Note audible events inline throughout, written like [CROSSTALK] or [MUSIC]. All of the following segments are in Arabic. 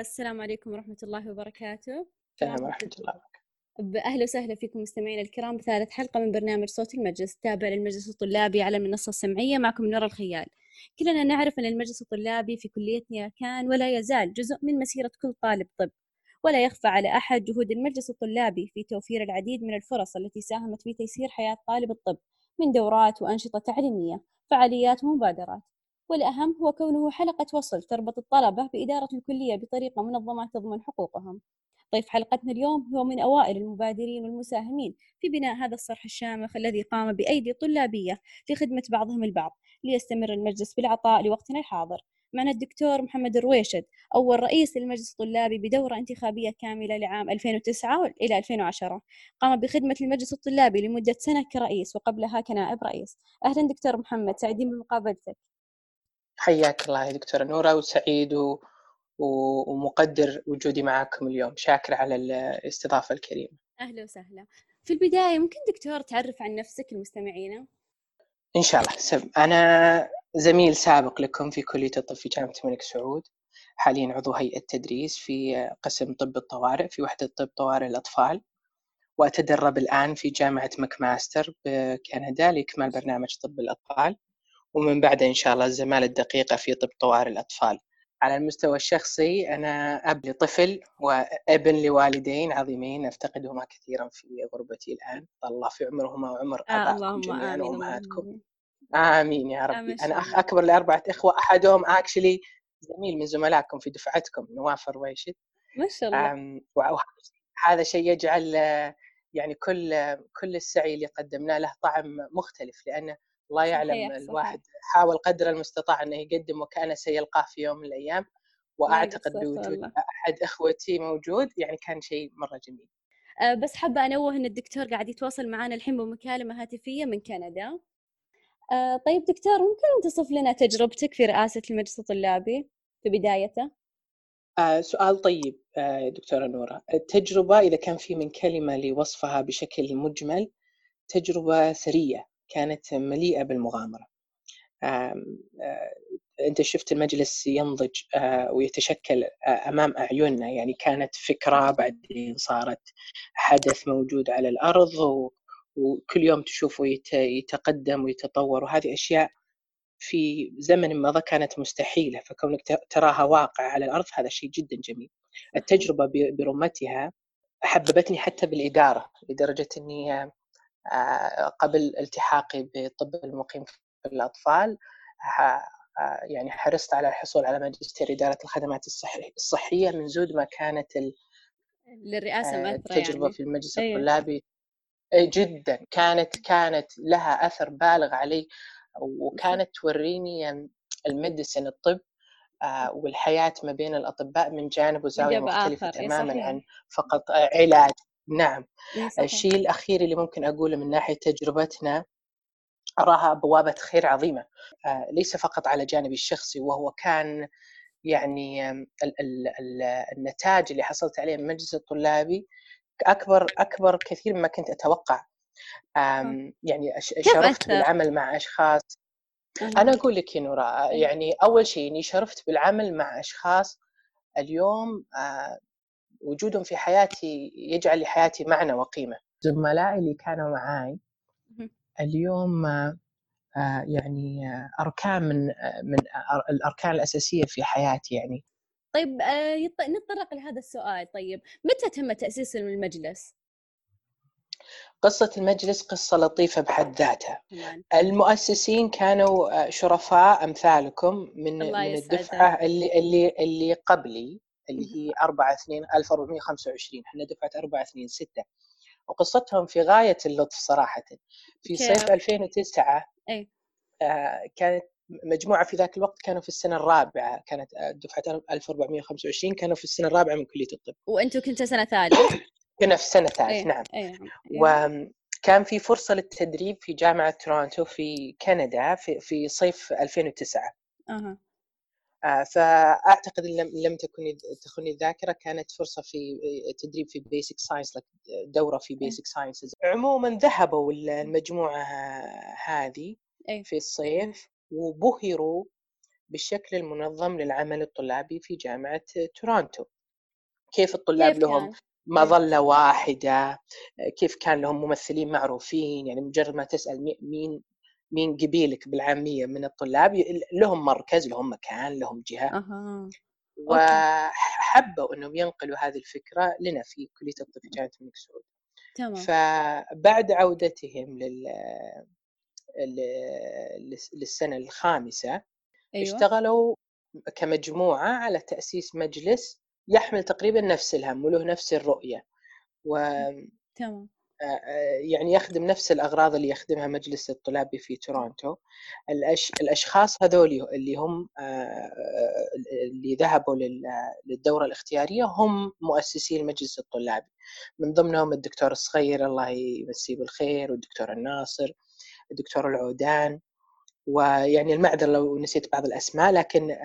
السلام عليكم ورحمة الله وبركاته. السلام ورحمة الله وبركاته أهلا وسهلا فيكم مستمعينا الكرام بثالث حلقة من برنامج صوت المجلس تابع للمجلس الطلابي على المنصة السمعية معكم نور الخيال. كلنا نعرف أن المجلس الطلابي في كليتنا كان ولا يزال جزء من مسيرة كل طالب طب ولا يخفى على أحد جهود المجلس الطلابي في توفير العديد من الفرص التي ساهمت في تيسير حياة طالب الطب من دورات وأنشطة تعليمية فعاليات ومبادرات والأهم هو كونه حلقة وصل تربط الطلبة بإدارة الكلية بطريقة منظمة تضمن حقوقهم. ضيف حلقتنا اليوم هو من أوائل المبادرين والمساهمين في بناء هذا الصرح الشامخ الذي قام بأيدي طلابية لخدمة بعضهم البعض ليستمر المجلس بالعطاء لوقتنا الحاضر. معنا الدكتور محمد الرويشد أول رئيس للمجلس الطلابي بدورة انتخابية كاملة لعام 2009 إلى 2010 قام بخدمة المجلس الطلابي لمدة سنة كرئيس وقبلها كنائب رئيس. أهلا دكتور محمد سعيدين بمقابلتك. حياك الله يا دكتورة نورة وسعيد و... ومقدر وجودي معكم اليوم. شاكر على الاستضافة الكريمة. أهلا وسهلا. في البداية ممكن دكتور تعرف عن نفسك المستمعين؟ إن شاء الله. سب. أنا زميل سابق لكم في كلية الطب في جامعة الملك سعود. حاليا عضو هيئة تدريس في قسم طب الطوارئ في وحدة طب طوارئ الأطفال. وأتدرب الآن في جامعة ماكماستر بكندا لإكمال برنامج طب الأطفال. ومن بعد إن شاء الله الزمالة الدقيقة في طب طوارئ الأطفال. على المستوى الشخصي أنا أب لطفل وأبن لوالدين عظيمين أفتقدهما كثيرا في غربتي الآن. الله في عمرهما وعمر آه آبائكم جميعا وأمهاتكم. آمين. يا ربي. أنا أخ أكبر لأربعة إخوة أحدهم أكشلي زميل من زملائكم في دفعتكم نواف رويشد ما شاء الله. هذا شيء يجعل يعني كل كل السعي اللي قدمناه له طعم مختلف لأنه الله يعلم الواحد. حاول قدر المستطاع أنه يقدم وكان سيلقاه في يوم من الأيام وأعتقد بوجود أحد إخوتي موجود يعني كان شيء مرة جميل. أه بس حابة أنوه إن الدكتور قاعد يتواصل معنا الحين بمكالمة هاتفية من كندا. أه طيب دكتور ممكن تصف لنا تجربتك في رئاسة المجلس الطلابي في بدايته؟ آه سؤال طيب آه دكتورة نورة. التجربة إذا كان في من كلمة لوصفها بشكل مجمل تجربة ثرية كانت مليئة بالمغامرة. أنت شفت المجلس ينضج ويتشكل أمام أعيننا. يعني كانت فكرة بعدين صارت حدث موجود على الأرض وكل يوم تشوفه يتقدم ويتطور. وهذه أشياء في زمن مضى كانت مستحيلة. فكونك تراها واقع على الأرض هذا شيء جدا جميل. التجربة برمتها حببتني حتى بالإدارة لدرجة أني آه، قبل التحاقي بطب المقيم في الأطفال يعني حرصت على الحصول على ماجستير إدارة الخدمات الصحية من زود ما كانت للرئاسة آه، التجربة يعني. في المجلس أيوه. الطلابي جدا. كانت كانت لها أثر بالغ علي وكانت توريني الميديسن الطب آه، والحياة ما بين الأطباء من جانب وزاوية مختلفة تماما عن فقط علاج. نعم. الشيء الأخير اللي ممكن أقوله من ناحية تجربتنا أراها بوابة خير عظيمة. آه، ليس فقط على جانبي الشخصي وهو كان يعني ال ال ال النتاج اللي حصلت عليه من مجلس الطلابي أكبر أكبر كثير مما كنت أتوقع. يعني شرفت بالعمل مع أشخاص. أنا أقول لك يا نورا إيه. يعني أول شيء إني شرفت بالعمل مع أشخاص اليوم آه، وجودهم في حياتي يجعل لحياتي معنى وقيمة. زملائي اللي كانوا معاي اليوم آه، يعني آه، أركان من آه، من الأركان الأساسية في حياتي يعني. طيب نتطرق لهذا السؤال. طيب متى تم تأسيس المجلس؟ قصة المجلس قصة لطيفة بحد ذاتها. المؤسسين كانوا شرفاء أمثالكم من من الدفعة اللي اللي اللي قبلي. اللي هي 4 2 1425 إحنا دفعة 4 2 6 وقصتهم في غاية اللطف صراحة. في صيف 2009 أي. آه كانت مجموعة في ذاك الوقت كانوا في السنة الرابعة. كانت آه، دفعة 1425 كانوا في السنة الرابعة من كلية الطب. وأنتم كنتوا سنة ثالث [COUGHS] كنا في السنة الثالث أيه. نعم. أيه. وكان في فرصة للتدريب في جامعة تورونتو في كندا في في صيف 2009 أه. آه، فأعتقد إن لم لم تكن تخني الذاكرة كانت فرصة في تدريب في basic science دورة في basic sciences عموما ذهبوا المجموعة هذه في الصيف وبهروا بالشكل المنظم للعمل الطلابي في جامعة تورونتو. كيف الطلاب كيف لهم مظلة واحدة؟ كيف كان لهم ممثلين معروفين؟ يعني مجرد ما تسأل مين مين قبيلك بالعامية من الطلاب لهم مركز لهم مكان لهم جهة. أه. وحبوا إنهم ينقلوا هذه الفكرة لنا في كلية الطب في جامعة الملك سعود. تمام. فبعد عودتهم لل للسنة الخامسة أيوة. اشتغلوا كمجموعة على تأسيس مجلس يحمل تقريبا نفس الهم وله نفس الرؤية. و تمام. يعني يخدم نفس الأغراض اللي يخدمها مجلس الطلابي في تورونتو. الأشخاص هذول اللي هم اللي ذهبوا للدورة الاختيارية هم مؤسسي المجلس الطلابي من ضمنهم الدكتور الصغير الله يمسيه بالخير والدكتور الناصر الدكتور العودان ويعني المعذرة لو نسيت بعض الأسماء لكن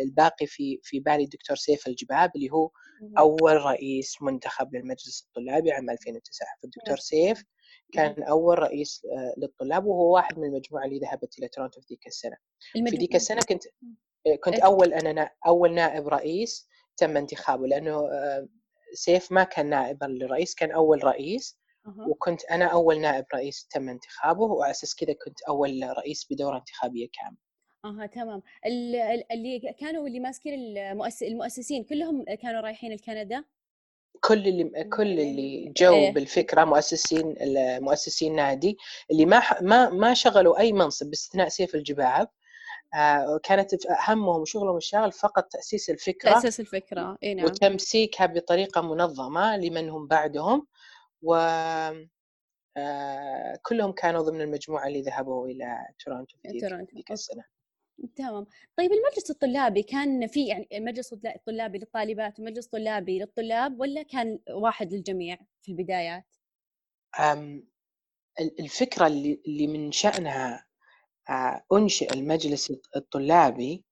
الباقي في في بالي الدكتور سيف الجباب اللي هو أول رئيس منتخب للمجلس الطلابي عام 2009 فالدكتور سيف كان أول رئيس آه، للطلاب وهو واحد من المجموعة اللي ذهبت إلى تورونتو في ذيك السنة. في ذيك السنة كنت آه، كنت أول أنا أول نائب رئيس تم انتخابه لأنه آه، سيف ما كان نائبا للرئيس كان أول رئيس وكنت أنا أول نائب رئيس تم انتخابه وعلى أساس كذا كنت أول رئيس بدورة انتخابية كاملة. أها تمام. اللي كانوا اللي ماسكين المؤسس المؤسسين كلهم كانوا رايحين لكندا كل اللي كل اللي جو إيه. بالفكرة مؤسسين مؤسسين نادي اللي ما ما ما شغلوا أي منصب باستثناء سيف الجباب. آه، كانت همهم وشغلهم الشاغل فقط تأسيس الفكرة تأسيس الفكرة. اي نعم. وتمسيكها بطريقة منظمة لمن هم بعدهم. و آه، كلهم كانوا ضمن المجموعة اللي ذهبوا إلى تورونتو في ذيك السنة. تمام. طيب المجلس الطلابي كان في يعني مجلس طلابي للطالبات ومجلس طلابي للطلاب ولا كان واحد للجميع في البدايات؟ الفكرة اللي, اللي من شأنها آه، أنشئ المجلس الطلابي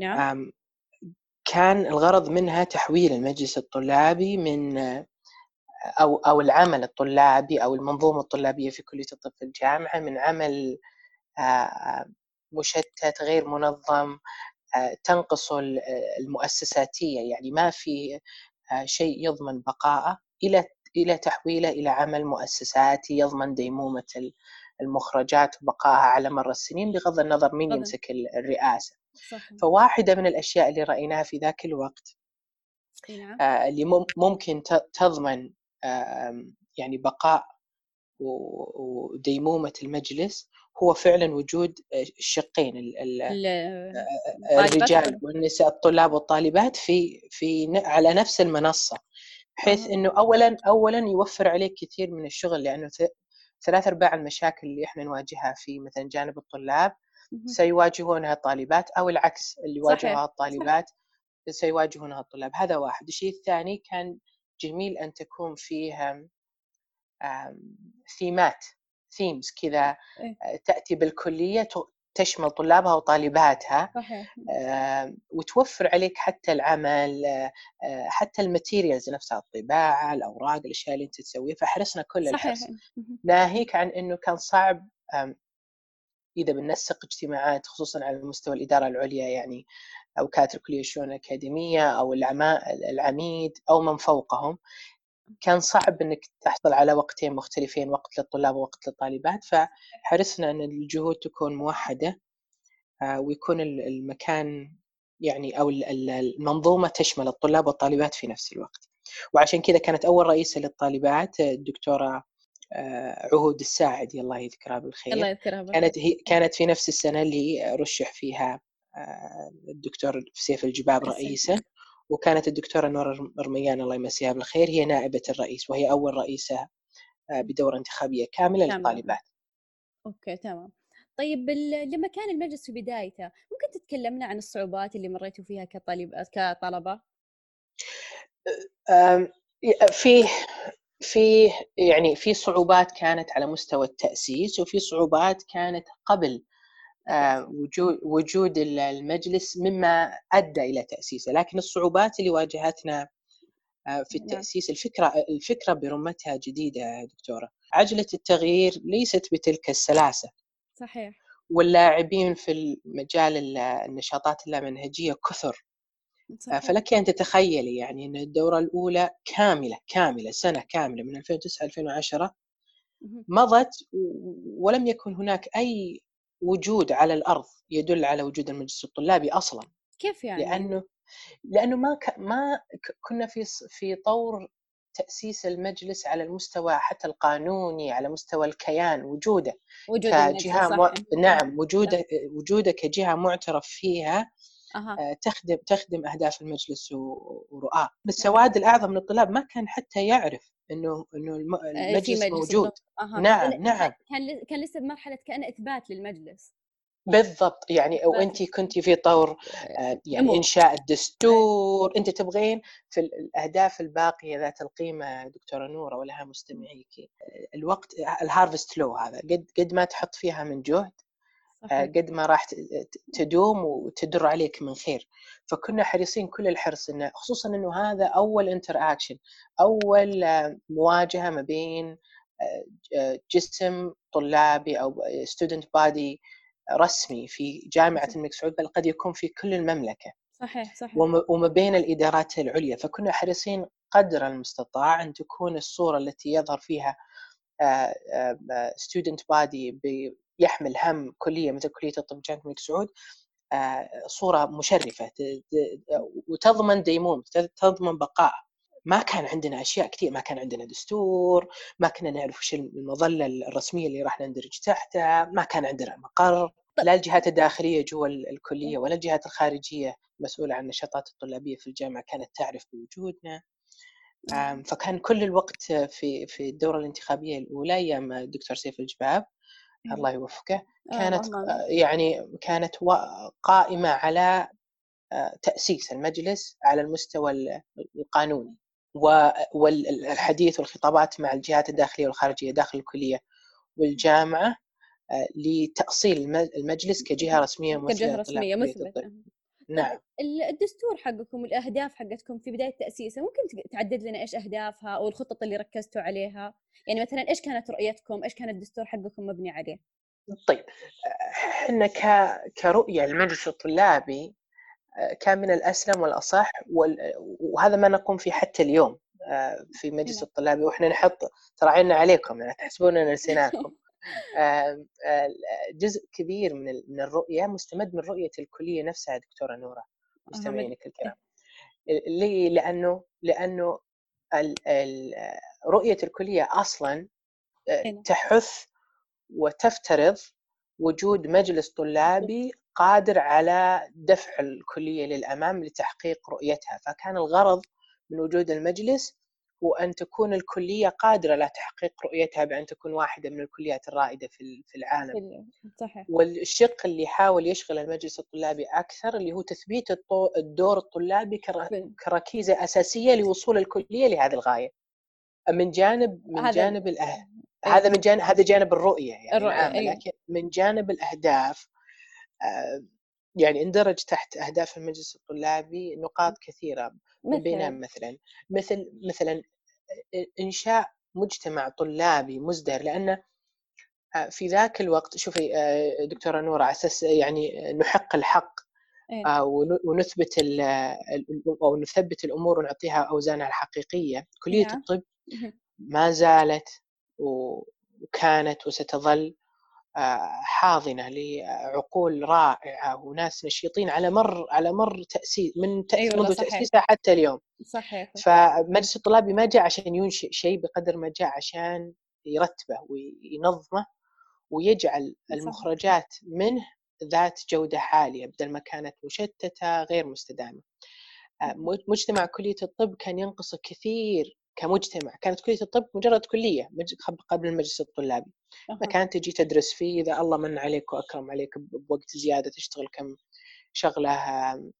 نعم. كان الغرض منها تحويل المجلس الطلابي من أو أو العمل الطلابي أو المنظومة الطلابية في كلية الطب في الجامعة من عمل مشتت غير منظم آه، تنقص المؤسساتية يعني ما في شيء يضمن بقائه إلى إلى تحويله إلى عمل مؤسساتي يضمن ديمومة المخرجات وبقائها على مر السنين بغض النظر مين يمسك الرئاسة صحيح. فواحدة من الأشياء اللي رأيناها في ذاك الوقت نعم. اللي ممكن تضمن يعني بقاء وديمومة المجلس هو فعلا وجود الشقين الرجال والنساء الطلاب والطالبات في في على نفس المنصة بحيث إنه اولا اولا يوفر عليك كثير من الشغل لأنه ثلاث أرباع المشاكل اللي إحنا نواجهها في مثلا جانب الطلاب سيواجهونها الطالبات أو العكس اللي يواجهها الطالبات سيواجهونها الطلاب هذا واحد. الشيء الثاني كان جميل أن تكون فيه ثيمات themes كذا إيه. آه، تأتي بالكلية تشمل طلابها وطالباتها صحيح. وتوفر عليك حتى العمل آه، حتى ال materials نفسها الطباعة الأوراق الأشياء اللي أنت تسويها فحرصنا كل صحيح. الحرص ناهيك عن إنه كان صعب إذا بنسق اجتماعات خصوصا على مستوى الإدارة العليا يعني أو كاتب كليه الشؤون الاكاديميه أو العميد أو من فوقهم كان صعب إنك تحصل على وقتين مختلفين وقت للطلاب ووقت للطالبات. فحرصنا إن الجهود تكون موحدة آه، ويكون المكان يعني أو المنظومة تشمل الطلاب والطالبات في نفس الوقت. وعشان كذا كانت أول رئيسة للطالبات الدكتورة آه، عهود الساعدي الله يذكرها بالخير. الله يذكرها بالخير. كانت هي كانت في نفس السنة اللي رشح فيها الدكتور سيف الجباب رئيسا وكانت الدكتورة نور رميان الله يمسيها بالخير هي نائبة الرئيس وهي أول رئيسة آه، بدورة انتخابية كاملة تمام. للطالبات أوكي تمام طيب لما كان المجلس في بدايته ممكن تتكلمنا عن الصعوبات اللي مريتوا فيها كطالب كطلبة؟ في في يعني في صعوبات كانت على مستوى التأسيس وفي صعوبات كانت قبل آه، وجود وجود المجلس مما أدى إلى تأسيسه، لكن الصعوبات اللي واجهتنا آه، في نعم. التأسيس الفكرة الفكرة برمتها جديدة دكتورة، عجلة التغيير ليست بتلك السلاسة. صحيح. واللاعبين في مجال النشاطات اللامنهجية كثر صحيح. فلك أن تتخيلي يعني أن الدورة الأولى كاملة كاملة سنة كاملة من 2009 2010 مضت ولم يكن هناك أي وجود على الأرض يدل على وجود المجلس الطلابي أصلا كيف يعني؟ لأنه لأنه ما ك... ما كنا في في طور تأسيس المجلس على المستوى حتى القانوني على مستوى الكيان وجوده وجود كجهة م... نعم وجوده وجوده كجهة معترف فيها أه. تخدم تخدم أهداف المجلس ورؤاه السواد الأعظم من الطلاب ما كان حتى يعرف إنه إنه المجلس مجلس موجود. أه. نعم نعم. كان كان لسه بمرحلة كأن إثبات للمجلس. بالضبط. يعني وانت كنت في طور يعني إنشاء الدستور. انت تبغين في الأهداف الباقية ذات القيمة دكتورة نورة ولها مستمعيك. الوقت ال harvest لو هذا قد قد ما تحط فيها من جهد. قد ما راح تدوم وتدر عليك من خير. فكنا حريصين كل الحرص إنه خصوصا إنه هذا أول interaction اول مواجهة ما بين جسم طلابي أو student body رسمي في جامعة الملك سعود بل قد يكون في كل المملكة. صحيح صحيح. وما بين الإدارات العليا. فكنا حريصين قدر المستطاع أن تكون الصورة التي يظهر فيها student body يحمل هم كلية مثل كلية الطب جامعه الملك سعود صورة مشرفة وتضمن ديموم تضمن بقاء. ما كان عندنا أشياء كثير ما كان عندنا دستور ما كنا نعرف وش المظلة الرسمية اللي راح نندرج تحتها ما كان عندنا مقر. لا الجهات الداخلية جوا الكلية ولا الجهات الخارجية المسؤوله عن النشاطات الطلابية في الجامعة كانت تعرف بوجودنا. فكان كل الوقت في في الدورة الانتخابية الأولى أيام الدكتور سيف الجباب. الله يوفقه كانت آه يعني كانت قائمة على تأسيس المجلس على المستوى القانوني والحديث والخطابات مع الجهات الداخلية والخارجية داخل الكلية والجامعة لتأصيل المجلس كجهة رسمية مثبته كجهة رسمية مثبتة. نعم. الدستور حقكم والأهداف حقتكم في بداية تاسيسه ممكن تعدد لنا إيش أهدافها أو الخطط اللي ركزتوا عليها؟ يعني مثلا إيش كانت رؤيتكم؟ إيش كان الدستور حقكم مبني عليه؟ طيب إحنا ك... كرؤية المجلس الطلابي كان من الأسلم والأصح وهذا ما نقوم فيه حتى اليوم في مجلس نعم. الطلابي وإحنا نحط ترى عيننا عليكم يعني تحسبوننا نسيناكم. [LAUGHS] جزء كبير من من الرؤية مستمد من رؤية الكلية نفسها دكتورة نورة مستمعينك الكرام ليه؟ لأنه لأنه رؤية الكلية أصلا تحث وتفترض وجود مجلس طلابي قادر على دفع الكلية للأمام لتحقيق رؤيتها. فكان الغرض من وجود المجلس وأن تكون الكلية قادرة على تحقيق رؤيتها بأن تكون واحدة من الكليات الرائدة في العالم صحيح. والشق اللي حاول يشغل المجلس الطلابي أكثر اللي هو تثبيت الدور الطلابي كركيزة أساسية لوصول الكلية لهذه الغاية من جانب من جانب الأه... هذا من جانب هذا جانب الرؤية يعني الرؤية. أيوه. لكن من جانب الأهداف يعني اندرج تحت أهداف المجلس الطلابي نقاط كثيرة من بينها مثلا مثل مثلا إنشاء مجتمع طلابي مزدهر لأن في ذاك الوقت شوفي دكتورة نورة على أساس يعني نحق الحق إيه؟ ونثبت أو نثبت الأمور ونعطيها أوزانها الحقيقية كلية نعم. الطب ما زالت وكانت وستظل حاضنة لعقول رائعة وناس نشيطين على مر على مر تأسيس من تأسيس أيوة منذ تأسيسها حتى اليوم. صحيح فمجلس الطلابي ما جاء عشان ينشئ شيء بقدر ما جاء عشان يرتبه وينظمه ويجعل المخرجات منه ذات جودة عاليه بدل ما كانت مشتتة غير مستدامة. مجتمع كلية الطب كان ينقصه كثير كمجتمع كانت كلية الطب مجرد كلية قبل المجلس الطلابي. فكانت تجي تدرس فيه إذا الله من عليك وأكرم عليك بوقت زيادة تشتغل كم شغلة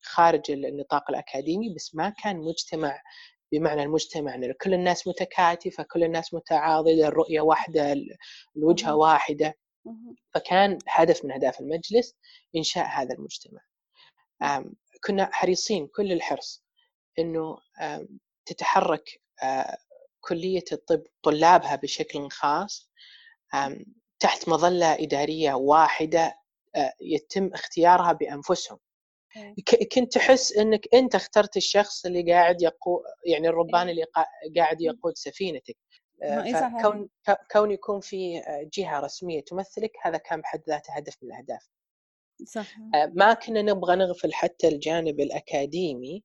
خارج النطاق الأكاديمي بس ما كان مجتمع بمعنى المجتمع. ان كل الناس متكاتفة كل الناس متعاضدة الرؤية واحدة الوجهة واحدة. فكان هدف من أهداف المجلس إنشاء هذا المجتمع. كنا حريصين كل الحرص إنه تتحرك كلية الطب طلابها بشكل خاص تحت مظلة إدارية واحدة يتم اختيارها بأنفسهم. كنت تحس إنك أنت اخترت الشخص اللي قاعد يقود يعني الربان اللي قاعد يقود سفينتك. فكون كون يكون في جهة رسمية تمثلك هذا كان بحد ذاته هدف من الأهداف. صح ما كنا نبغى نغفل حتى الجانب الأكاديمي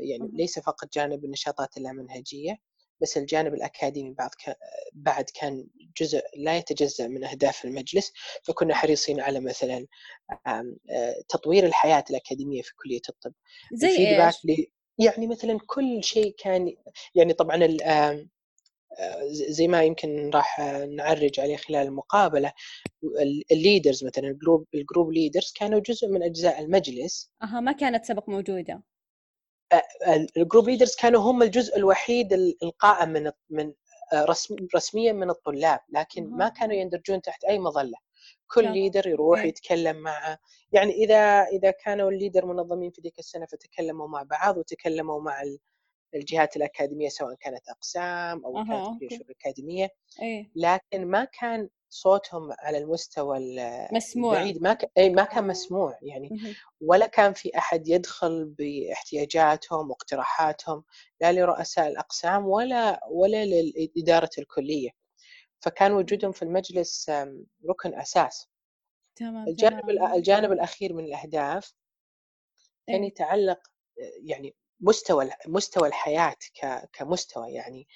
يعني ليس فقط جانب النشاطات اللامنهجيه بس الجانب الأكاديمي بعد بعد كان جزء لا يتجزأ من أهداف المجلس فكنا حريصين على مثلا تطوير الحياة الأكاديمية في كلية الطب. زي إيش؟ يعني مثلا كل شيء كان يعني طبعا زي ما يمكن راح نعرج عليه خلال المقابلة ال leaders مثلا ال group ال group leaders كانوا جزء من أجزاء المجلس. أها ما كانت سبق موجودة. ال group leaders كانوا هم الجزء الوحيد القائم من من رسم رسميا من الطلاب لكن ما كانوا يندرجون تحت أي مظلة. كل leader يروح إيه. يتكلم مع يعني إذا إذا كانوا ال leader منظمين في ذيك السنة فتكلموا مع بعض وتكلموا مع الجهات الأكاديمية سواء كانت أقسام أو كانت كليه الاكاديميه. لكن ما كان صوتهم على المستوى مسموع. البعيد ما ك... اي ما كان مسموع يعني. ولا كان في أحد يدخل باحتياجاتهم واقتراحاتهم لا لرؤساء الأقسام ولا ولا لإدارة الكلية. فكان وجودهم في المجلس ركن أساس. تمام الجانب تمام. الجانب الأخير من الأهداف كان إيه. يتعلق يعني مستوى مستوى الحياة كمستوى يعني.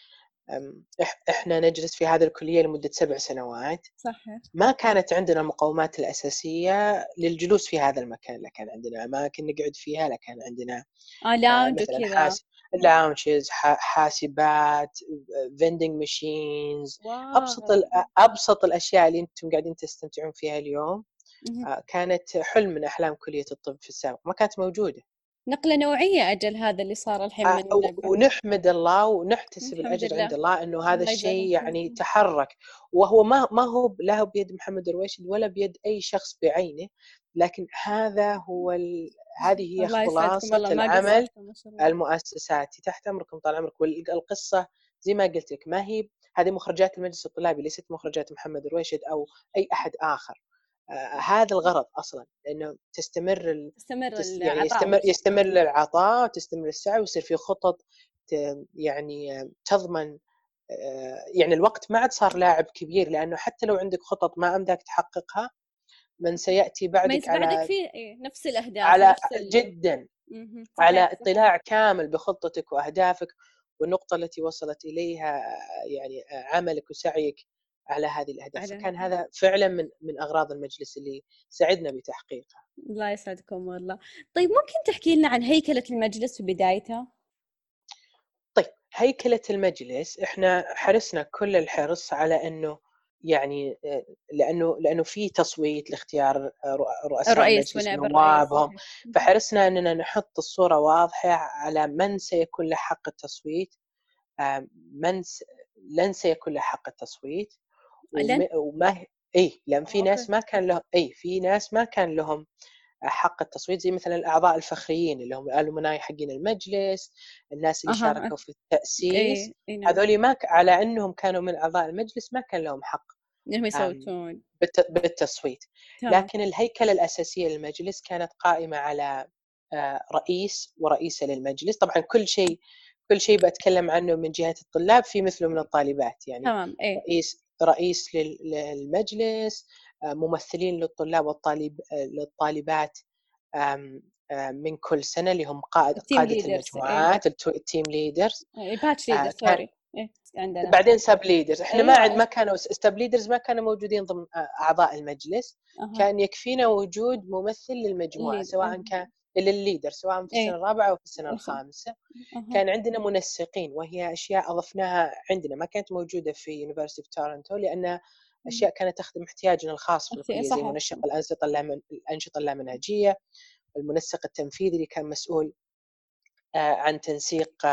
إحنا نجلس في هذه الكلية لمدة سبع سنوات. صحيح. ما كانت عندنا المقومات الأساسية للجلوس في هذا المكان لا كان عندنا أماكن نقعد فيها لا كان عندنا آه lounge وكذا. حاس... lounges حاسبات vending machines أبسط. أبسط الأشياء اللي أنتم قاعدين تستمتعون فيها اليوم. آه، كانت حلم من أحلام كلية الطب في السابق ما كانت موجودة. نقلة نوعية أجل هذا اللي صار الحين من ونحمد الله ونحتسب الأجر عند الله أنه هذا الشيء يعني تحرك. وهو ما ما هو لا هو بيد محمد الرويشد ولا بيد أي شخص بعينه لكن هذا هو ال... هذه هي خلاصة العمل المؤسساتي تحت أمركم طال عمرك. والقصة زي ما قلت لك ما هي هذه مخرجات المجلس الطلابي ليست مخرجات محمد الرويشد أو أي أحد آخر. آه، هذا الغرض أصلا لأنه تستمر ال... تستمر تست... يعني يستمر يستمر العطاء وتستمر السعي ويصير في خطط ت... يعني تضمن آه، يعني الوقت ما عاد صار لاعب كبير لأنه حتى لو عندك خطط ما أمداك تحققها من سيأتي بعدك على بعدك في نفس الأهداف على نفس ال... جدا على اطلاع كامل بخطتك وأهدافك والنقطة التي وصلت إليها يعني عملك وسعيك. على هذه الأهداف على فكان هذا فعلا من من أغراض المجلس اللي سعدنا بتحقيقها الله يسعدكم والله. طيب ممكن تحكي لنا عن هيكلة المجلس في بدايته طيب هيكلة المجلس إحنا حرصنا كل الحرص على إنه يعني لأنه لأنه في تصويت لاختيار رؤساء الرئيس المجلس ونوابهم فحرصنا إننا نحط الصورة واضحة على من سيكون له حق التصويت من لن سيكون له حق التصويت. وما اي لأن في ناس ما كان لهم اي في ناس ما كان لهم حق التصويت زي مثلا الأعضاء الفخريين اللي هم الألومناي حقين المجلس الناس اللي أه. شاركوا في التأسيس إيه. إيه. نعم. هذول ما ك... على إنهم كانوا من أعضاء المجلس ما كان لهم حق إنهم يصوتون بالت... بالتصويت طبعا. لكن الهيكلة الأساسية للمجلس كانت قائمة على رئيس ورئيسة للمجلس طبعا كل شيء كل شيء بتكلم عنه من جهة الطلاب في مثله من الطالبات يعني تمام إيه؟ رئيس رئيس للمجلس آه، ممثلين للطلاب والطالب آه، للطالبات من كل سنة اللي هم قائد قاده إيه. المجموعات ال team leaders ال batch leader sorry إيه عندنا بعدين sub leaders إحنا أيوة. ما عاد ما كانوا sub leaders ما كانوا موجودين ضمن آه، أعضاء المجلس أه. كان يكفينا وجود ممثل للمجموعة سواء كان للل leader سواء في السنة إيه؟ الرابعة أو في السنة الخامسة. كان عندنا منسقين وهي أشياء أضفناها عندنا ما كانت موجودة في university في تورنتو لأن أشياء كانت تخدم احتياجنا الخاص في الكلية زي منسق الأنشطة الأنشطة اللامنهجية المنسق التنفيذي اللي كان مسؤول آه، عن تنسيق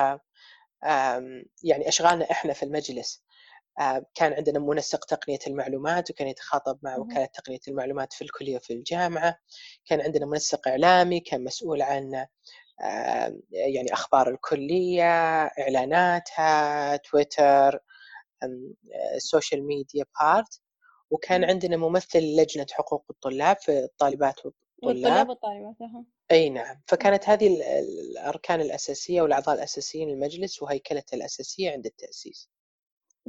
يعني أشغالنا إحنا في المجلس آه، كان عندنا منسق تقنية المعلومات وكان يتخاطب مع وكالة تقنية المعلومات في الكلية وفي الجامعة. كان عندنا منسق إعلامي كان مسؤول عن يعني أخبار الكلية إعلاناتها تويتر ال social media part وكان عندنا ممثل لجنة حقوق الطلاب في الطالبات والطلاب. والطالبات أها. أي نعم. فكانت هذه الأركان الأساسية والأعضاء الأساسيين للمجلس وهيكلته الأساسية عند التأسيس.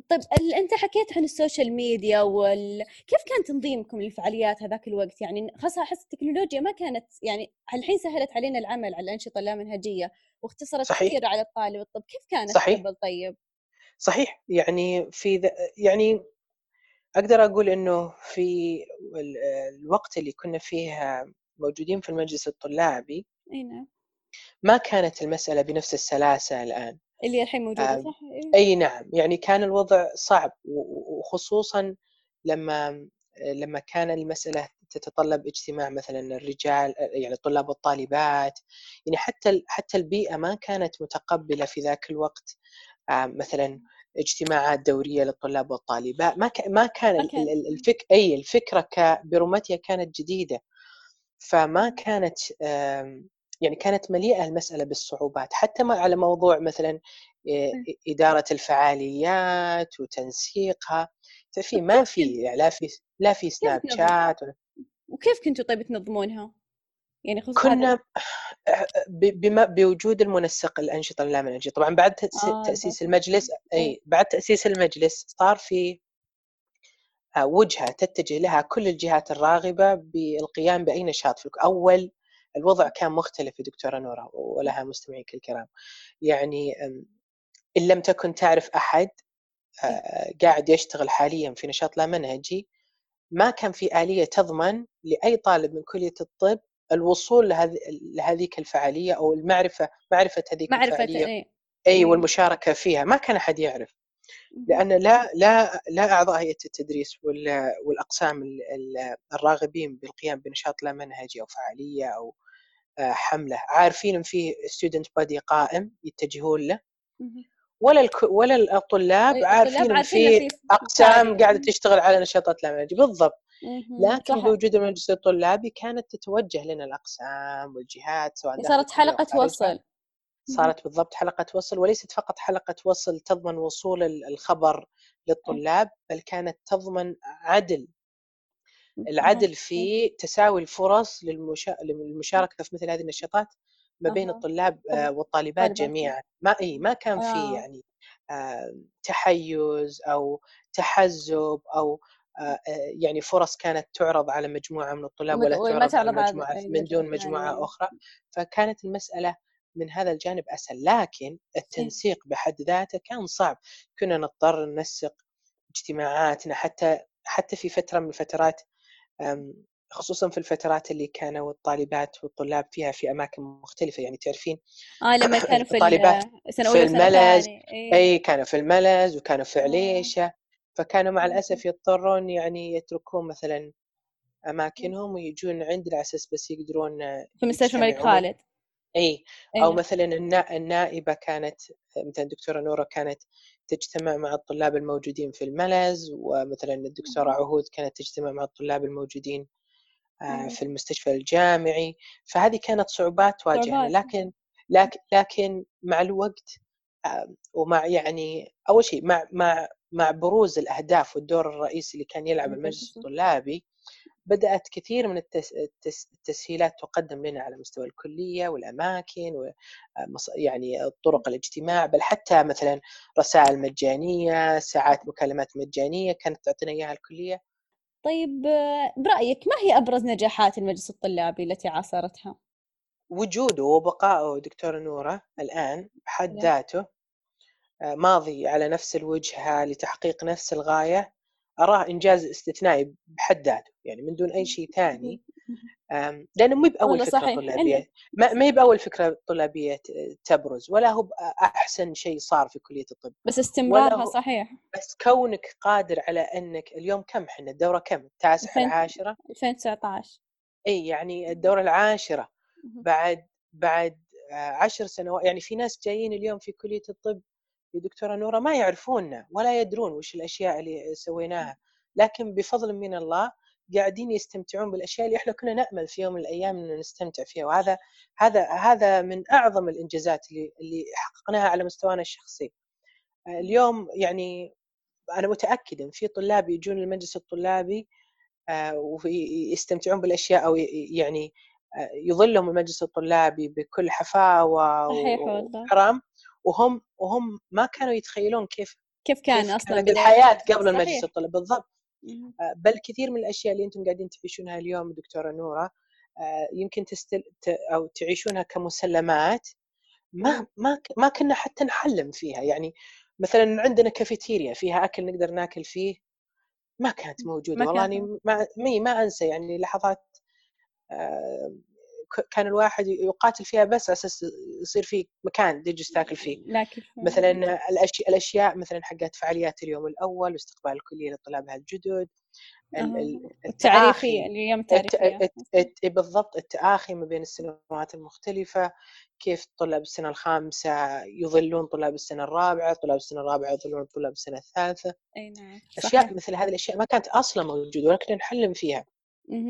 طيب أنت حكيت عن ال social media وال... كيف كان تنظيمكم للفعاليات هذاك الوقت يعني خاصة أحس التكنولوجيا ما كانت يعني الحين سهلت علينا العمل على الأنشطة اللامنهجية واختصرت صحيح. كثير على الطالب طب كيف كانت صحيح. قبل طيب صحيح يعني في ذ... يعني أقدر أقول إنه في الوقت اللي كنا فيه موجودين في المجلس الطلابي أي نعم ما كانت المسألة بنفس السلاسة الآن اللي الحين موجودة آه صح؟ إيه؟ أي نعم. يعني كان الوضع صعب وخصوصا لما لما كان المسألة تتطلب اجتماع مثلا الرجال يعني الطلاب والطالبات. يعني حتى حتى البيئة ما كانت متقبلة في ذاك الوقت آه مثلا اجتماعات دورية للطلاب والطالبات. ما ما كان الفك أي الفكرة برمتها كانت جديدة. فما كانت يعني كانت مليئة المسألة بالصعوبات حتى ما على موضوع مثلا إدارة الفعاليات وتنسيقها في ما في لا في لا في سناب شات ولا وكيف كنتوا طيب تنظمونها؟ يعني خصوصا كنا بما بوجود المنسق الأنشطة اللامنهجيه طبعا بعد آه تأسيس المجلس أي بعد تأسيس المجلس صار في آه، وجهة تتجه لها كل الجهات الراغبة بالقيام بأي نشاط في أول الوضع كان مختلف يا دكتورة نورة ولها مستمعيك الكرام يعني إن لم تكن تعرف أحد آه، قاعد يشتغل حاليا في نشاط لا منهجي ما كان في آلية تضمن لأي طالب من كلية الطب الوصول لهذه لهذيك الفعالية أو المعرفة معرفة هذيك معرفة الفعالية. أي أي والمشاركة فيها. ما كان أحد يعرف. لأن لا لا لا أعضاء هيئة التدريس والأقسام الراغبين بالقيام بنشاط لا منهجي أو فعالية أو آه، حملة عارفين إن في student body قائم يتجهون له. ولا الك... ولا الطلاب عارفين إن في أقسام قاعدة تشتغل على نشاطات لا منهجيه بالضبط. لكن. بوجود المجلس الطلابي كانت تتوجه لنا الأقسام والجهات سواء صارت حلقة وصل صارت بالضبط حلقة وصل وليست فقط حلقة وصل تضمن وصول الخبر للطلاب بل كانت تضمن عدل. العدل في تساوي الفرص للمشاركة في مثل هذه النشاطات ما بين الطلاب آه، والطالبات جميعا. ما إي ما كان في آه. يعني تحيز أو تحزب أو آه، يعني فرص كانت تعرض على مجموعة من الطلاب ولا تعرض على مجموعة من دون مجموعة أخرى. فكانت المسألة من هذا الجانب أسهل لكن التنسيق بحد ذاته كان صعب. كنا نضطر ننسق اجتماعاتنا حتى حتى في فترة من الفترات خصوصا في الفترات اللي كانوا الطالبات والطلاب فيها في أماكن مختلفة. يعني تعرفين آه لما [COUGHS] كانوا في الطالبات في الملز إيه. إي كانوا في الملز وكانوا في عليشة فكانوا مع الأسف يضطرون يعني يتركون مثلا أماكنهم ويجون عندنا على أساس بس يقدرون في مستشفى الملك خالد. إي أو مثلا النائبة كانت مثلا الدكتورة نوره كانت تجتمع مع الطلاب الموجودين في الملز ومثلا الدكتورة عهود كانت تجتمع مع الطلاب الموجودين آه، في المستشفى الجامعي. فهذه كانت صعوبات تواجهنا لكن لكن لكن مع الوقت ومع يعني أول شيء مع مع مع بروز الأهداف والدور الرئيسي اللي كان يلعب المجلس الطلابي بدأت كثير من التسهيلات تقدم لنا على مستوى الكلية والأماكن و يعني طرق الاجتماع بل حتى مثلا رسائل مجانية ساعات مكالمات مجانية كانت تعطينا إياها الكلية طيب برأيك ما هي أبرز نجاحات المجلس الطلابي التي عاصرتها؟ وجوده وبقائه دكتورة نورة الآن بحد نعم. ذاته آه، ماضي على نفس الوجهة لتحقيق نفس الغاية أراه إنجاز استثنائي بحد ذاته يعني من دون أي شيء ثاني. لأنه مو بأول فكرة صحيح. طلابية. ما هي بأول فكرة طلابية تبرز ولا هو أحسن شيء صار في كلية الطب. بس استمرارها صحيح. بس كونك قادر على أنك اليوم كم إحنا؟ الدورة كم؟ التاسعة العاشرة؟ 2019 إي يعني الدورة العاشرة. بعد بعد عشر سنوات يعني في ناس جايين اليوم في كلية الطب يا دكتورة نورة ما يعرفوننا ولا يدرون وش الأشياء اللي سويناها. لكن بفضل من الله قاعدين يستمتعون بالأشياء اللي إحنا كنا نأمل في يوم من الأيام ان نستمتع فيها. وهذا هذا هذا من أعظم الإنجازات اللي اللي حققناها على مستوانا الشخصي. اليوم يعني أنا متاكد إن في طلاب يجون المجلس الطلابي آه، ويستمتعون بالأشياء أو يعني آه، يظلهم المجلس الطلابي بكل حفاوة وكرم. وهم وهم ما كانوا يتخيلون كيف كيف كان كيف أصلا الحياة قبل المجلس الطلابي بالضبط. آه، بل كثير من الأشياء اللي أنتم قاعدين تعيشونها اليوم دكتورة نورة يمكن تستل أو تعيشونها كمسلمات ما ما ما كنا حتى نحلم فيها. يعني مثلا عندنا كافيتيريا فيها أكل نقدر ناكل فيه ما كانت موجودة. ما والله أني ما ما أنسى يعني لحظات كان الواحد يقاتل فيها بس أساس يصير في مكان تجلس تاكل فيه. لكن مثلا الاشياء الأشياء مثلا حقت فعاليات اليوم الأول واستقبال الكلية لطلابها الجدد التعريفية اليوم التعريفية بالضبط التآخي ما بين السنوات المختلفة كيف طلاب السنة الخامسة يظلون طلاب السنة الرابعة طلاب السنة الرابعة يظلون طلاب السنة الثالثة. أي نعم أشياء مثل هذه الأشياء ما كانت أصلا موجودة ولكن نحلم فيها.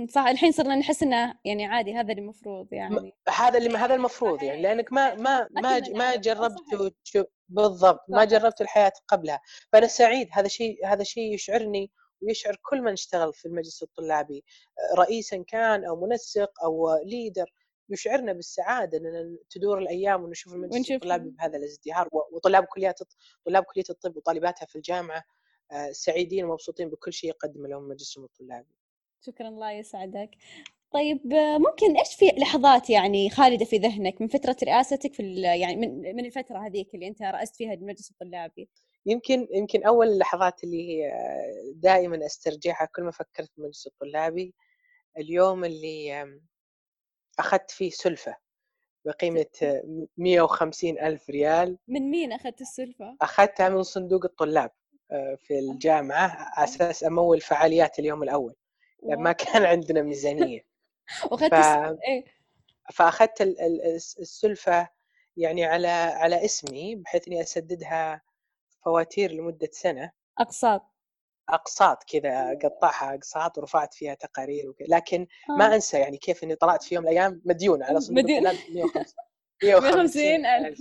صح. الحين صرنا نحس إنه يعني عادي هذا اللي المفروض يعني. هذا اللي هذا المفروض يعني لأنك ما ما ما ما جربت بالضبط ما جربت الحياة قبلها. فأنا سعيد هذا شيء هذا شيء يشعرني ويشعر كل من اشتغل في المجلس الطلابي رئيسا كان أو منسق أو ليدر يشعرنا بالسعادة ان تدور الأيام ونشوف المجلس الطلابي بهذا الازدهار وطلاب كليات طلاب كلية الطب وطالباتها في الجامعة آه، سعيدين ومبسوطين بكل شيء يقدم لهم مجلسهم الطلابي. شكرا الله يسعدك. طيب ممكن إيش في لحظات يعني خالدة في ذهنك من فترة رئاستك في يعني من من الفترة هذيك اللي أنت رأست فيها المجلس الطلابي؟ يمكن يمكن أول اللحظات اللي هي دائما أسترجعها كل ما فكرت بالمجلس الطلابي اليوم اللي أخذت فيه سلفة بقيمة 150 ألف ريال. من مين أخذت السلفة؟ أخذتها من صندوق الطلاب آه، في الجامعة على أساس أمول فعاليات اليوم الأول. ما كان عندنا ميزانية. [LAUGHS] وأخذت ف... إيه؟ فأخذت السلفة يعني على على اسمي بحيث إني أسددها فواتير لمدة سنة. أقساط. أقساط كذا قطعها أقساط ورفعت فيها تقارير وكذا. لكن آه. ما أنسى يعني كيف إني طلعت في يوم من الأيام مديون على صندوق مديون. 150 150 [LAUGHS] ألف.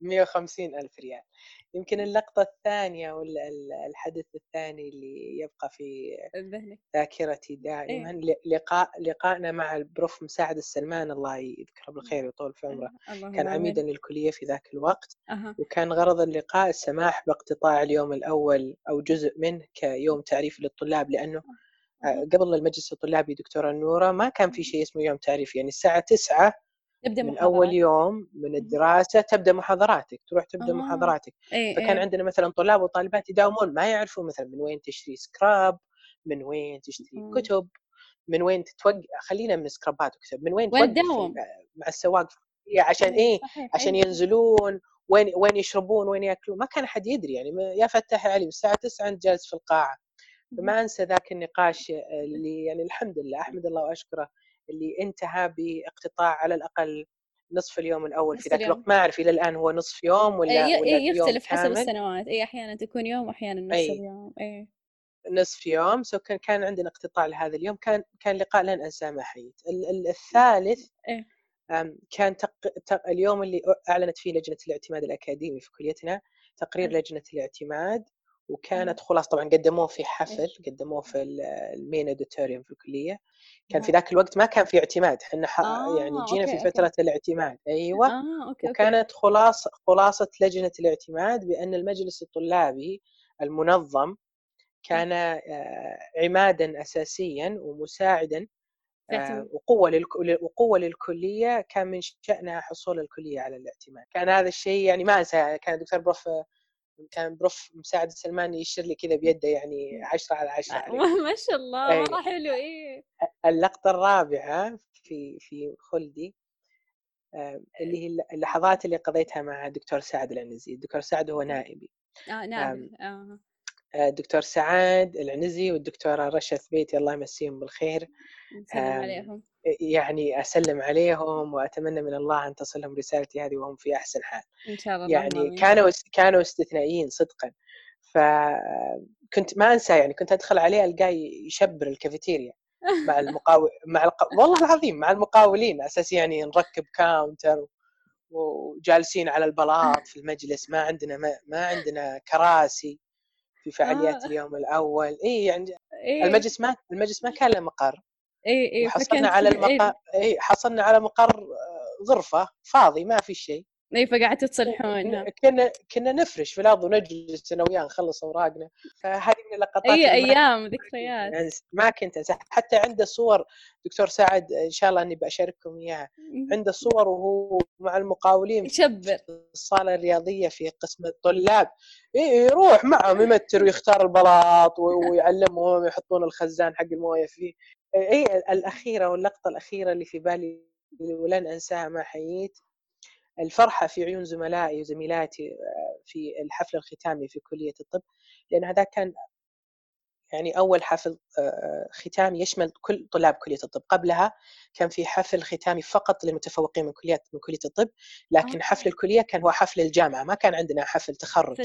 150 ألف ريال. يمكن اللقطة الثانية ولا الحدث الثاني اللي يبقى في ذاكرتي دائما. إيه؟ لقاء لقائنا مع البروف مساعد السلمان الله يذكره بالخير ويطول في عمره. كان عميدا للكلية في ذاك الوقت. أه. وكان غرض اللقاء السماح باقتطاع اليوم الأول أو جزء منه كيوم تعريفي للطلاب لأنه أه. قبل المجلس الطلابي دكتورة نورة ما كان في شيء اسمه يوم تعريفي يعني الساعة 9 تبدأ من أول يوم من الدراسة تبدأ محاضراتك تروح تبدأ آه. محاضراتك. أي فكان أي. عندنا مثلا طلاب وطالبات يداومون ما يعرفوا مثلا من وين تشتري سكراب من وين تشتري مم. كتب من وين تتوقع خلينا من سكرابات وكتب. من وين توقف مع السواق؟ عشان إيه؟ صحيح. عشان ينزلون وين وين يشربون وين يأكلون. ما كان أحد يدري يعني يا فتح علي الساعة 9 أنت جالس في القاعة. فما أنسى ذاك النقاش اللي يعني الحمد لله أحمد الله وأشكره اللي انتهى باقتطاع على الأقل نصف اليوم الأول في ذاك الوقت. ما أعرف إلى الآن هو نصف يوم ولا, أي ولا يختلف يوم حسب السنوات. اي أحيانا تكون يوم واحيانا نصف أي. اليوم. اي نصف يوم. سو كان كان عندنا اقتطاع لهذا اليوم. كان كان لقاء لن انساه مع حيد الثالث إيه؟ كان تق... تق... اليوم اللي أعلنت فيه لجنة الاعتماد الأكاديمي في كليتنا تقرير لجنة الاعتماد. وكانت خلاص طبعا قدموه في حفل قدموه في ال main auditorium في الكلية. كان في ذاك الوقت ما كان في اعتماد إحنا آه، يعني جينا okay، في فترة okay. الاعتماد أيوه. آه، okay، وكانت خلاصة خلاصة لجنة الاعتماد بأن المجلس الطلابي المنظم كان آه، عمادا أساسيا ومساعدا آه، وقوة وقوة للكلية كان من شأنها حصول الكلية على الاعتماد. كان هذا الشيء يعني ما أنسى كان الدكتور prof كان بروف مساعد السلمان يشير لي كذا بيده يعني 10 على 10 آه، [LAUGHS] ما شاء الله أي. مرة حلو إيه. اللقطة الرابعة في في خلدي آه، اللي هي اللحظات اللي قضيتها مع الدكتور سعد العنزي. الدكتور سعد هو نائبي. آه نائب آه. الدكتور سعاد العنزي والدكتورة رشا ثبيتي الله يمسيهم بالخير. نسلم عليهم. يعني أسلم عليهم وأتمنى من الله أن تصلهم رسالتي هذه وهم في أحسن حال. إن شاء الله يعني كانوا كانوا استثنائيين صدقا. فكنت ما أنسى يعني كنت أدخل عليه ألقاه يشبر الكافيتيريا مع [LAUGHS] المقاول مع الق... والله العظيم مع المقاولين أساس يعني نركب counter وجالسين على البلاط في المجلس ما عندنا ما, ما عندنا كراسي في فعاليات آه. اليوم الأول. إي يعني إيه. المجلس ما المجلس ما كان له مقر. إي إي وحصلنا على المقر إي. حصلنا على مقر غرفة فاضي ما في شيء. اي فقعدتوا تصلحونها كنا كنا نفرش في الأرض ونجلس أنا وياه نخلص أوراقنا. فهذه من اللقطات أي أيام ذكريات يعني ما كنت انسى حتى عنده صور دكتور سعد إن شاء الله أني بشارككم إياها. عنده صور وهو مع المقاولين يشبر الصالة الرياضية في قسم الطلاب. يروح معهم يمتر ويختار البلاط ويعلمهم يحطون الخزان حق الموية فيه. اي الأخيرة واللقطة الأخيرة اللي في بالي ولن أنساها ما حييت. الفرحة في عيون زملائي وزميلاتي آه، في الحفل الختامي في كلية الطب لأن هذا كان يعني أول حفل آه، ختامي يشمل كل طلاب كلية الطب. قبلها كان في حفل ختامي فقط للمتفوقين من من كلية الطب لكن حفل الكلية كان هو حفل الجامعة ما كان عندنا حفل تخرج.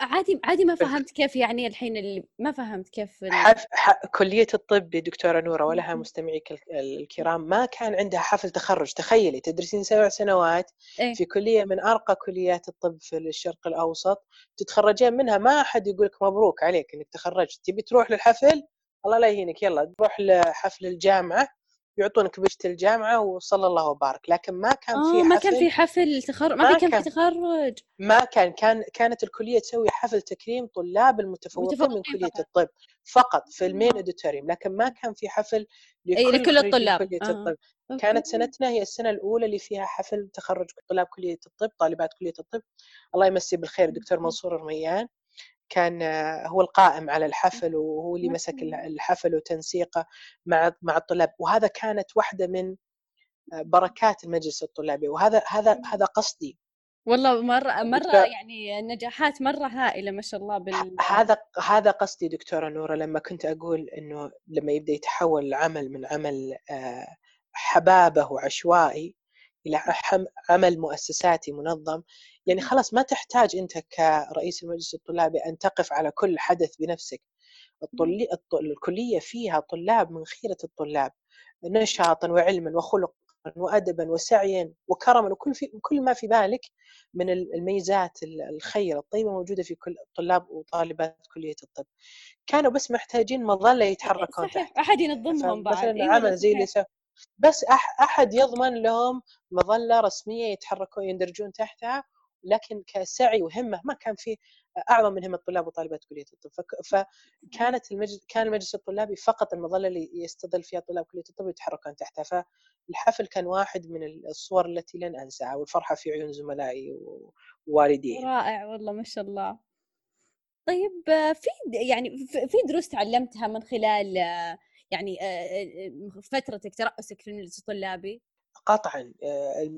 عادي عادي ما فهمت كيف يعني الحين اللي ما فهمت كيف حف... ح... كلية الطب دكتورة نورة ولها مستمعيك الكرام ما كان عندها حفل تخرج تخيلي تدرسين سبع سنوات إيه؟ في كلية من أرقى كليات الطب في الشرق الأوسط تتخرجين منها ما أحد يقول لك مبروك عليك إنك تخرجت تبي تروح للحفل؟ الله لا يهينك يلا تروح لحفل الجامعة يعطونك بشت الجامعة وصلى الله وبارك. لكن ما كان في حفل ما كان في حفل تخرج ما, ما كان, كان. في تخرج. ما كان. كان كانت الكلية تسوي حفل تكريم طلاب المتفوقين من كلية فقط. الطب فقط في المين أديتوريوم. لكن ما كان في حفل لكل, أي لكل الطلاب. كلية آه. الطب. كانت سنتنا هي السنة الأولى اللي فيها حفل تخرج طلاب كلية الطب طالبات كلية الطب. الله يمسيه بالخير الدكتور منصور الرميان كان هو القائم على الحفل وهو اللي مسك الحفل وتنسيقه مع مع الطلاب. وهذا كانت واحدة من بركات المجلس الطلابي. وهذا هذا هذا قصدي. والله مرة مرة يعني نجاحات مرة هائلة ما شاء الله بال هذا هذا قصدي دكتورة نورة لما كنت أقول إنه لما يبدأ يتحول العمل من عمل حبابه وعشوائي إلى عمل مؤسساتي منظم. يعني خلاص ما تحتاج أنت كرئيس المجلس الطلابي أن تقف على كل حدث بنفسك. الكلية فيها طلاب من خيرة الطلاب نشاطا وعلما وخلقا وادبا وسعيا وكرما وكل في كل ما في بالك من الميزات الخيره الطيبة موجودة في كل طلاب وطالبات كلية الطب. كانوا بس محتاجين مظلة يتحركون صحيح. أحد ينظمهم بعد. مثلا إيه عمل زي اللي بس أحد يضمن لهم مظلة رسمية يتحركون يندرجون تحتها لكن كسعي وهمة ما كان في أعظم من همه طلاب وطالبات كلية الطب. فكانت المجلس كان المجلس الطلابي فقط المظلة اللي يستظل فيها طلاب كلية الطب يتحركون تحتها. فالحفل كان واحد من الصور التي لن أنساها والفرحة في عيون زملائي ووالدي رائع والله ما شاء الله. طيب في يعني في دروس تعلمتها من خلال يعني فترتك ترأسك في المجلس الطلابي؟ قطعا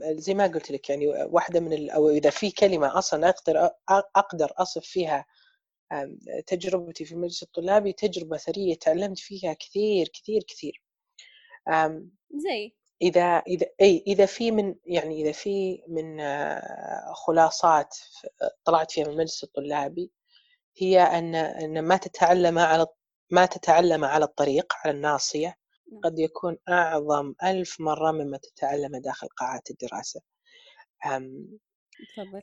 زي ما قلت لك يعني واحدة من أو إذا في كلمة أصلا أقدر أقدر أصف فيها تجربتي في المجلس الطلابي تجربة ثرية تعلمت فيها كثير كثير كثير. زي؟ إذا إذا إي إذا في من يعني إذا في من خلاصات طلعت فيها من المجلس الطلابي هي ان أن ما تتعلم على ما تتعلم على الطريق على الناصية نعم. قد يكون أعظم ألف مرة مما تتعلم داخل قاعات الدراسة. أم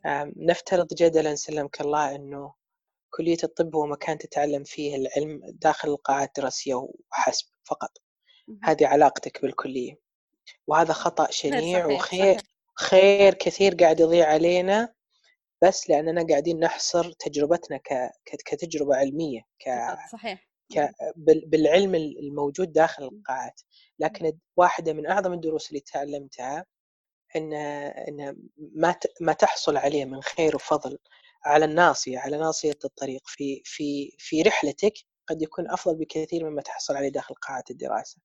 أم نفترض جدلا سلمك الله أنه كلية الطب هو مكان تتعلم فيه العلم داخل القاعات الدراسية وحسب فقط. هذه علاقتك بالكلية. وهذا خطأ شنيع صحيح وخير. خير كثير قاعد يضيع علينا بس لأننا قاعدين نحصر تجربتنا كتجربة علمية ك... صحيح. بالعلم الموجود داخل القاعات. لكن واحدة من أعظم الدروس اللي تعلمتها إن إن ما ما تحصل عليه من خير وفضل على الناصية على ناصية الطريق في في في رحلتك قد يكون أفضل بكثير مما تحصل عليه داخل قاعات الدراسة.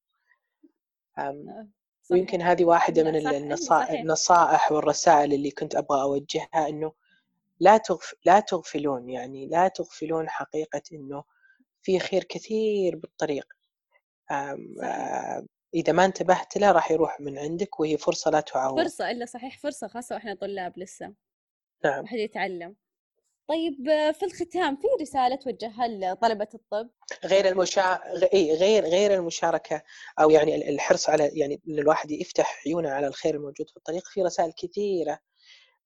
آه، ويمكن هذه واحدة من النصائح والرسائل اللي كنت أبغى أوجهها إنه لا تغف لا تغفلون يعني لا تغفلون حقيقة إنه في خير كثير بالطريق. إذا ما انتبهت له راح يروح من عندك وهي فرصة لا تعوض فرصة إلا صحيح فرصة خاصة وإحنا طلاب لسه. نعم. واحد يتعلم. طيب في الختام في رسالة توجهها لطلبة الطب؟ غير المشا... غير غير المشاركة أو يعني الحرص على يعني إن الواحد يفتح عيونه على الخير الموجود في الطريق في رسائل كثيرة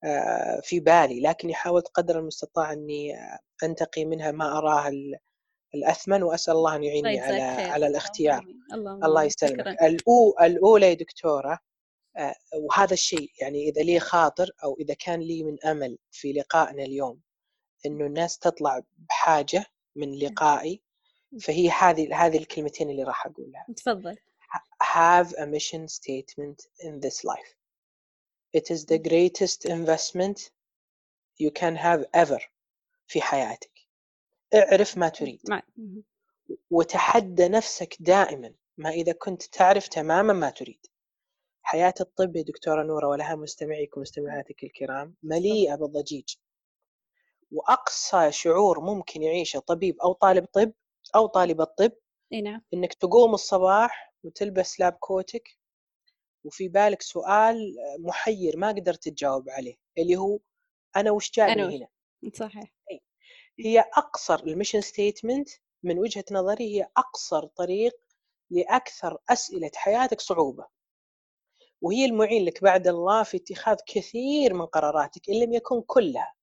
آه، في بالي لكني حاولت قدر المستطاع إني أنتقي منها ما أراه الأثمن وأسأل الله أن يعيني على على الاختيار. الله, الله يسلمك. الأو الأولى يا دكتورة آه، وهذا الشيء يعني إذا لي خاطر أو إذا كان لي من أمل في لقائنا اليوم إنه الناس تطلع بحاجة من لقائي فهي هذه هذه الكلمتين اللي راح أقولها. تفضل. have a mission statement in this life. It is the greatest investment you can have ever في حياتك. اعرف ما تريد. وتحدى نفسك دائما ما إذا كنت تعرف تماما ما تريد. حياة الطب يا دكتورة نورة ولها مستمعيكم ومستمعاتك الكرام مليئة بالضجيج. وأقسى شعور ممكن يعيشه طبيب أو طالب طب أو طالبة طب نعم. إنك تقوم الصباح وتلبس lab coat ك وفي بالك سؤال محير ما قدرت تجاوب عليه اللي هو أنا وش جايبني هنا؟ صحيح. هي أقصر ال mission statement من وجهة نظري هي أقصر طريق لأكثر أسئلة حياتك صعوبة. وهي المعين لك بعد الله في اتخاذ كثير من قراراتك إن لم يكن كلها.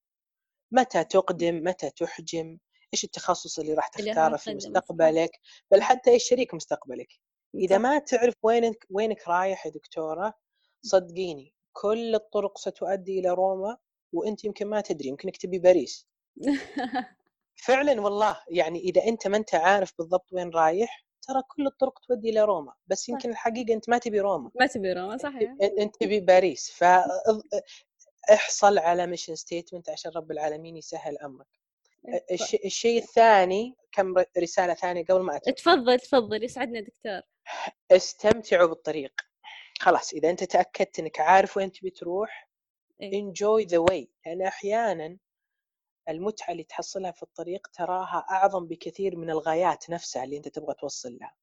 متى تقدم؟ متى تحجم؟ إيش التخصص اللي راح تختاره في مستقبلك؟ بل حتى إيش شريك مستقبلك؟ إذا ما تعرف وينك وينك رايح يا دكتورة صدقيني كل الطرق ستؤدي إلى روما وأنت يمكن ما تدري يمكنك تبي باريس. [LAUGHS] فعلا والله يعني إذا أنت ما أنت عارف بالضبط وين رايح ترى كل الطرق تودي إلى روما بس يمكن الحقيقة أنت ما تبي روما. ما تبي روما صحيح. أنت تبي باريس. ف احصل على mission statement عشان رب العالمين يسهل أمرك. الشيء الثاني كم رسالة ثانية قبل ما أتفضل. تفضل تفضل يسعدنا دكتور. استمتعوا بالطريق. خلاص إذا أنت تأكدت إنك عارف وين تبي تروح enjoy the way لأن أحيانا المتعة اللي تحصلها في الطريق تراها أعظم بكثير من الغايات نفسها اللي أنت تبغى توصل لها.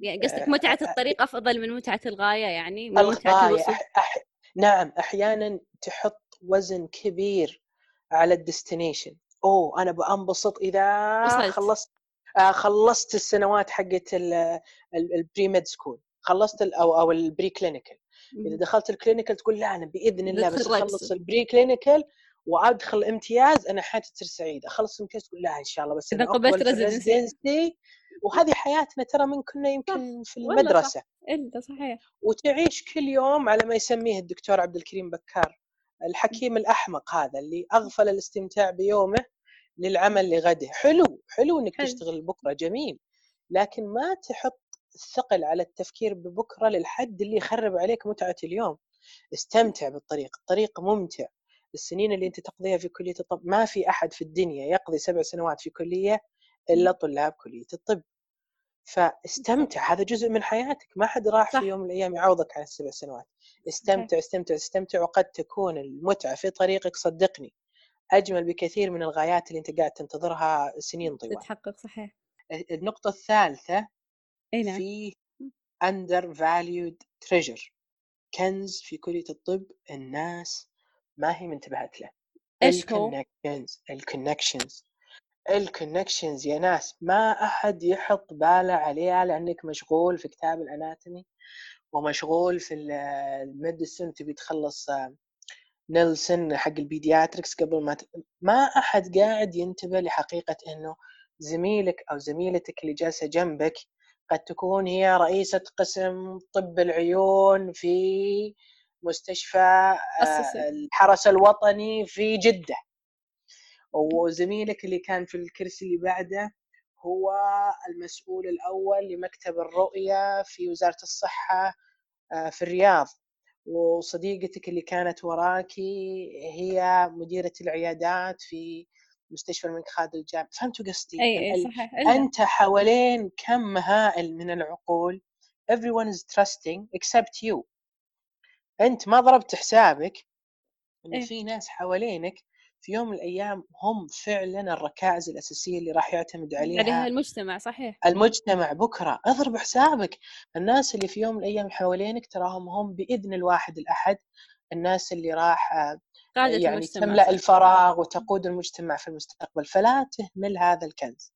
يعني قصدك متعة الطريق أفضل من متعة الغاية يعني؟ من متعة الوصول؟ أح... نعم أحيانا تحط وزن كبير على ال destination. أوه أنا بأنبسط إذا وصلت. خلصت آه خلصت السنوات حقت ال pre med school خلصت أو أو ال pre clinical إذا دخلت ال clinical تقول لا أنا بإذن الله بس أخلص ال pre clinical وأدخل امتياز أنا حياتي تصير سعيدة. أخلص امتياز تقول لا إن شاء الله بس إذا قبلت residency وهذه حياتنا ترى من كنا يمكن في المدرسة. إلا صحيح. وتعيش كل يوم على ما يسميه الدكتور عبد الكريم بكار الحكيم الأحمق هذا اللي أغفل الاستمتاع بيومه للعمل لغده. حلو حلو إنك حلو. تشتغل بكرة جميل. لكن ما تحط الثقل على التفكير ببكرة للحد اللي يخرب عليك متعة اليوم. استمتع بالطريق الطريق ممتع. السنين اللي انت تقضيها في كلية الطب ما في أحد في الدنيا يقضي سبع سنوات في كلية إلا طلاب كلية الطب. فاستمتع هذا جزء من حياتك ما حد راح صح. في يوم من الأيام يعوضك على السبع سنوات. استمتع استمتع استمتع وقد تكون المتعة في طريقك صدقني أجمل بكثير من الغايات اللي انت قاعد تنتظرها سنين طويله تتحقق صحيح. النقطة الثالثة أي نعم. في under valued treasure. كنز في كلية الطب الناس ما هي منتبهت له إيش هو؟ ال connections ال connections ال connections يا ناس ما أحد يحط باله عليها لأنك مشغول في كتاب ال anatomy ومشغول في ال medicine تبي تخلص نيلسون حق ال pediatrics قبل ما ت... ما أحد قاعد ينتبه لحقيقة إنه زميلك أو زميلتك اللي جالسة جنبك قد تكون هي رئيسة قسم طب العيون في مستشفى آه، الحرس الوطني في جدة. وزميلك اللي كان في الكرسي اللي بعده هو المسؤول الأول لمكتب الرؤية في وزارة الصحة آه، في الرياض. وصديقتك اللي كانت وراكي هي مديرة العيادات في مستشفى الملك خالد الجامع فهمتوا قصدي؟ أي, أي صحيح. أنت حوالين كم هائل من العقول؟ Everyone is trusting except you. أنت ما ضربت حسابك ان إيه؟ في ناس حوالينك في يوم من الأيام هم فعلا الركائز الأساسية اللي راح يعتمد عليها عليها. المجتمع صحيح. المجتمع بكرة اضرب حسابك. الناس اللي في يوم من الأيام حوالينك تراهم هم بإذن الواحد الأحد الناس اللي راح قادة يعني المجتمع تملأ الفراغ وتقود المجتمع في المستقبل. فلا تهمل هذا الكنز.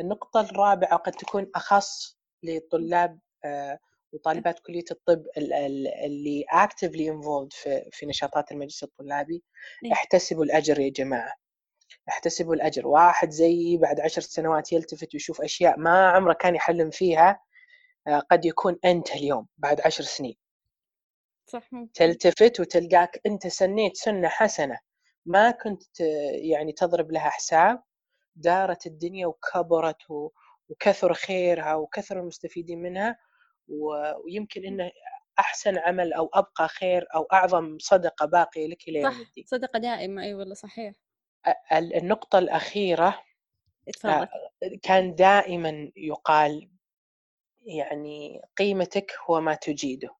النقطة الرابعة قد تكون أخص لطلاب آه، وطالبات كلية الطب اللي اكتفلي انفولد في في نشاطات المجلس الطلابي. إيه. احتسبوا الأجر يا جماعة. احتسبوا الأجر. واحد زيي بعد عشر سنوات يلتفت ويشوف أشياء ما عمره كان يحلم فيها آه، قد يكون أنت اليوم بعد عشر سنين. صح تلتفت وتلقاك أنت سنيت سنة حسنة. ما كنت يعني تضرب لها حساب. دارت الدنيا وكبرت وكثر خيرها وكثر المستفيدين منها. ويمكن إنه أحسن عمل أو أبقى خير أو أعظم صدقة باقية لك إلى يوم الدين صدقة دائمة أي والله صحيح. النقطة الأخيرة اتفضل كان دائما يقال يعني قيمتك هو ما تجيده.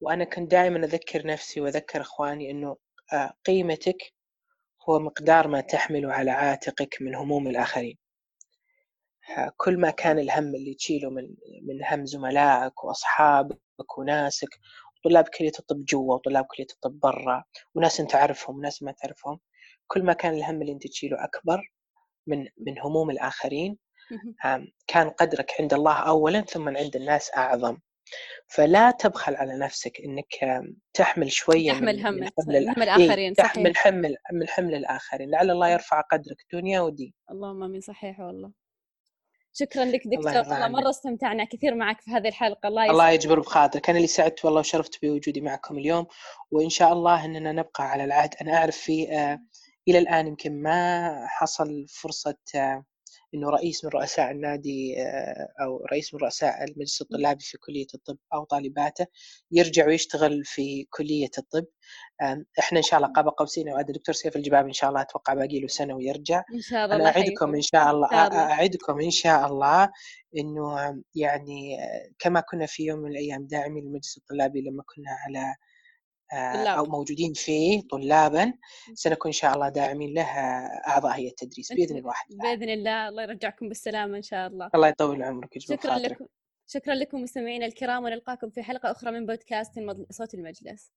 وأنا كنت دائما أذكر نفسي وأذكر إخواني إنه قيمتك هو مقدار ما تحمله على عاتقك من هموم الآخرين. كل ما كان الهم اللي تشيله من من هم زملائك وأصحابك وناسك طلاب كليه الطب جوا وطلاب كليه الطب برا وناس أنت تعرفهم وناس ما تعرفهم كل ما كان الهم اللي أنت تشيله أكبر من من هموم الآخرين كان قدرك عند الله اولا ثم عند الناس أعظم. فلا تبخل على نفسك إنك تحمل شوية تحمل هم من حمل إيه، الآخرين صحيح. تحمل حمل من حمل الآخرين. لعل الله يرفع قدرك دنيا ودين. اللهم آمين صحيح والله. شكرا لك دكتور. والله مرة استمتعنا كثير معك في هذه الحلقة. الله الله يجبر بخاطرك أنا اللي سعدت والله وشرفت بوجودي معكم اليوم. وإن شاء الله إننا نبقى على العهد. أنا أعرف في آه إلى الآن يمكن ما حصل فرصة آه إنه رئيس من رؤساء النادي آه، أو رئيس من رؤساء المجلس الطلابي في كلية الطب أو طالباته يرجع ويشتغل في كلية الطب. إحنا إن شاء الله قاب قوسين وعد الدكتور سيف الجباب إن شاء الله أتوقع باقي له سنة ويرجع. إن شاء الله أنا أعدكم إن شاء الله أعدكم إن شاء الله إنه يعني آه، كما كنا في يوم من الأيام داعمين للمجلس الطلابي لما كنا على طلاب. أو موجودين فيه طلابا سنكون إن شاء الله داعمين لها أعضاء هيئة التدريس بإذن الواحد بإذن الله. الله يرجعكم بالسلامة إن شاء الله. الله يطول عمرك شكرا لكم شكرا لكم مستمعينا الكرام ونلقاكم في حلقة أخرى من بودكاست صوت المجلس.